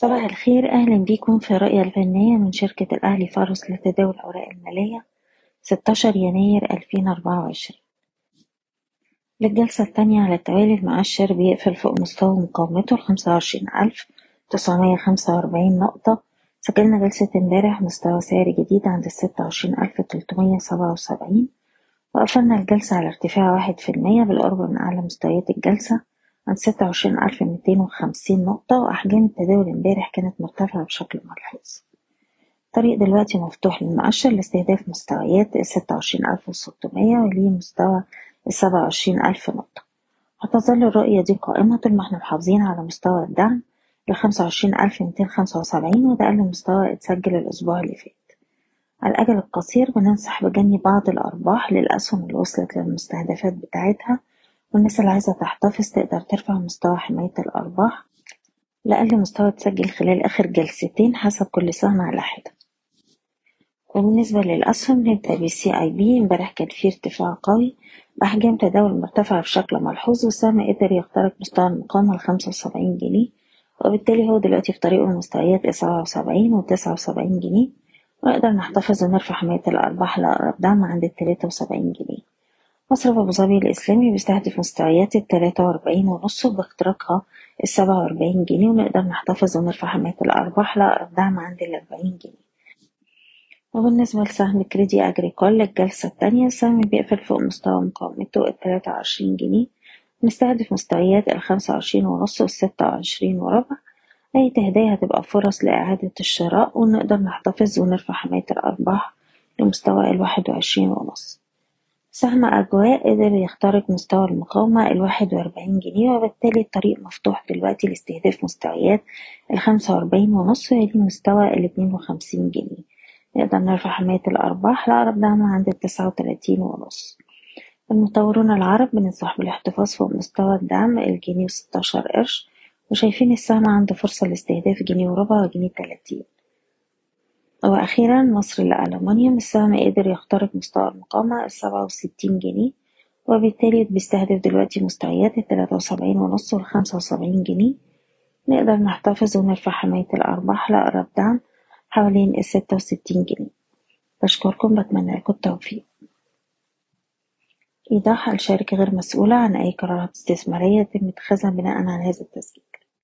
صباح الخير. أهلا بيكم في رؤية الفنية من شركة الأهلي فارس لتداول الأوراق المالية 16 يناير 2024 للجلسة التانية على التوالي المؤشر بيقفل فوق مستوى مقاومته خمسة وأربعين نقطة. سجلنا جلسة امبارح مستوى سعري جديد عند سبعة وسبعين. وقفلنا الجلسة على ارتفاع واحد في المية بالقرب من أعلى مستويات الجلسة. عند ستة وعشرين ألف ميتين وخمسين نقطة وأحجام التداول امبارح كانت مرتفعة بشكل ملحوظ. الطريق دلوقتي مفتوح للمؤشر لاستهداف مستويات ستة وعشرين ألف وستمية وليه مستوى السبعة وعشرين ألف نقطة. هتظل الرؤية دي قائمة طول ما إحنا محافظين على مستوى الدعم لخمسة وعشرين ألف ميتين خمسة وسبعين وده أقل مستوى اتسجل الأسبوع اللي فات. على الأجل القصير بننصح بجني بعض الأرباح للأسهم اللي وصلت للمستهدفات بتاعتها والناس اللي عايزة تحتفظ تقدر ترفع مستوى حماية الأرباح لأقل مستوى اتسجل خلال آخر جلستين حسب كل سهم على حدة وبالنسبة للأسهم نبدأ بالسي أي بي امبارح كان فيه ارتفاع قوي. بأحجام تداول مرتفعة بشكل ملحوظ والسهم قدر يخترق مستوى المقاومة الخمسة وسبعين جنيه. وبالتالي هو دلوقتي في طريقه لمستويات السبعة وسبعين وتسعة وسبعين جنيه. ونقدر نحتفظ ونرفع حماية الأرباح لأقرب دعم عند التلاتة وسبعين جنيه. مصرف أبو ظبي الإسلامي بيستهدف مستويات التلاتة وأربعين ونص وباختراقها السبعة وأربعين جنيه ونقدر نحتفظ ونرفع حماية الأرباح لأقرب دعم عند الأربعين جنيه. وبالنسبة لسهم كريدي أجريكول للجلسة التانية السهم بيقفل فوق مستوى مقاومته التلاتة وعشرين جنيه. نستهدف مستويات الخمسة وعشرين ونص والستة وعشرين وربع. أي تهدية هتبقى فرص لإعادة الشراء ونقدر نحتفظ ونرفع حماية الأرباح لمستوى الواحد وعشرين ونص. سهم أجواء قدر يخترق مستوى المقاومة الواحد وأربعين جنيه وبالتالي الطريق مفتوح دلوقتي لاستهداف مستويات الخمسة وأربعين ونص ويلي مستوى الاتنين وخمسين جنيه. نقدر نرفع حماية الأرباح لأقرب دعم عند التسعة وتلاتين ونص. المطورون العرب بننصح بالاحتفاظ فوق مستوى الدعم الجنيه وستاشر قرش وشايفين السهم عنده فرصة لاستهداف جنيه وربع وجنيه تلاتين. وأخيرا مصر للألمنيوم السهم قدر يخترق مستوى المقاومة السبعة وستين جنيه. وبالتالي بيستهدف دلوقتي مستويات التلاتة وسبعين ونص والخمسة وسبعين جنيه. نقدر نحتفظ ونرفع حماية الأرباح لأقرب دعم حوالين الستة وستين جنيه. بشكركم بتمنى لكم التوفيق. إيضاح الشركة غير مسؤولة عن أي قرارات استثمارية يتم اتخاذها بناء على هذا التسجيل.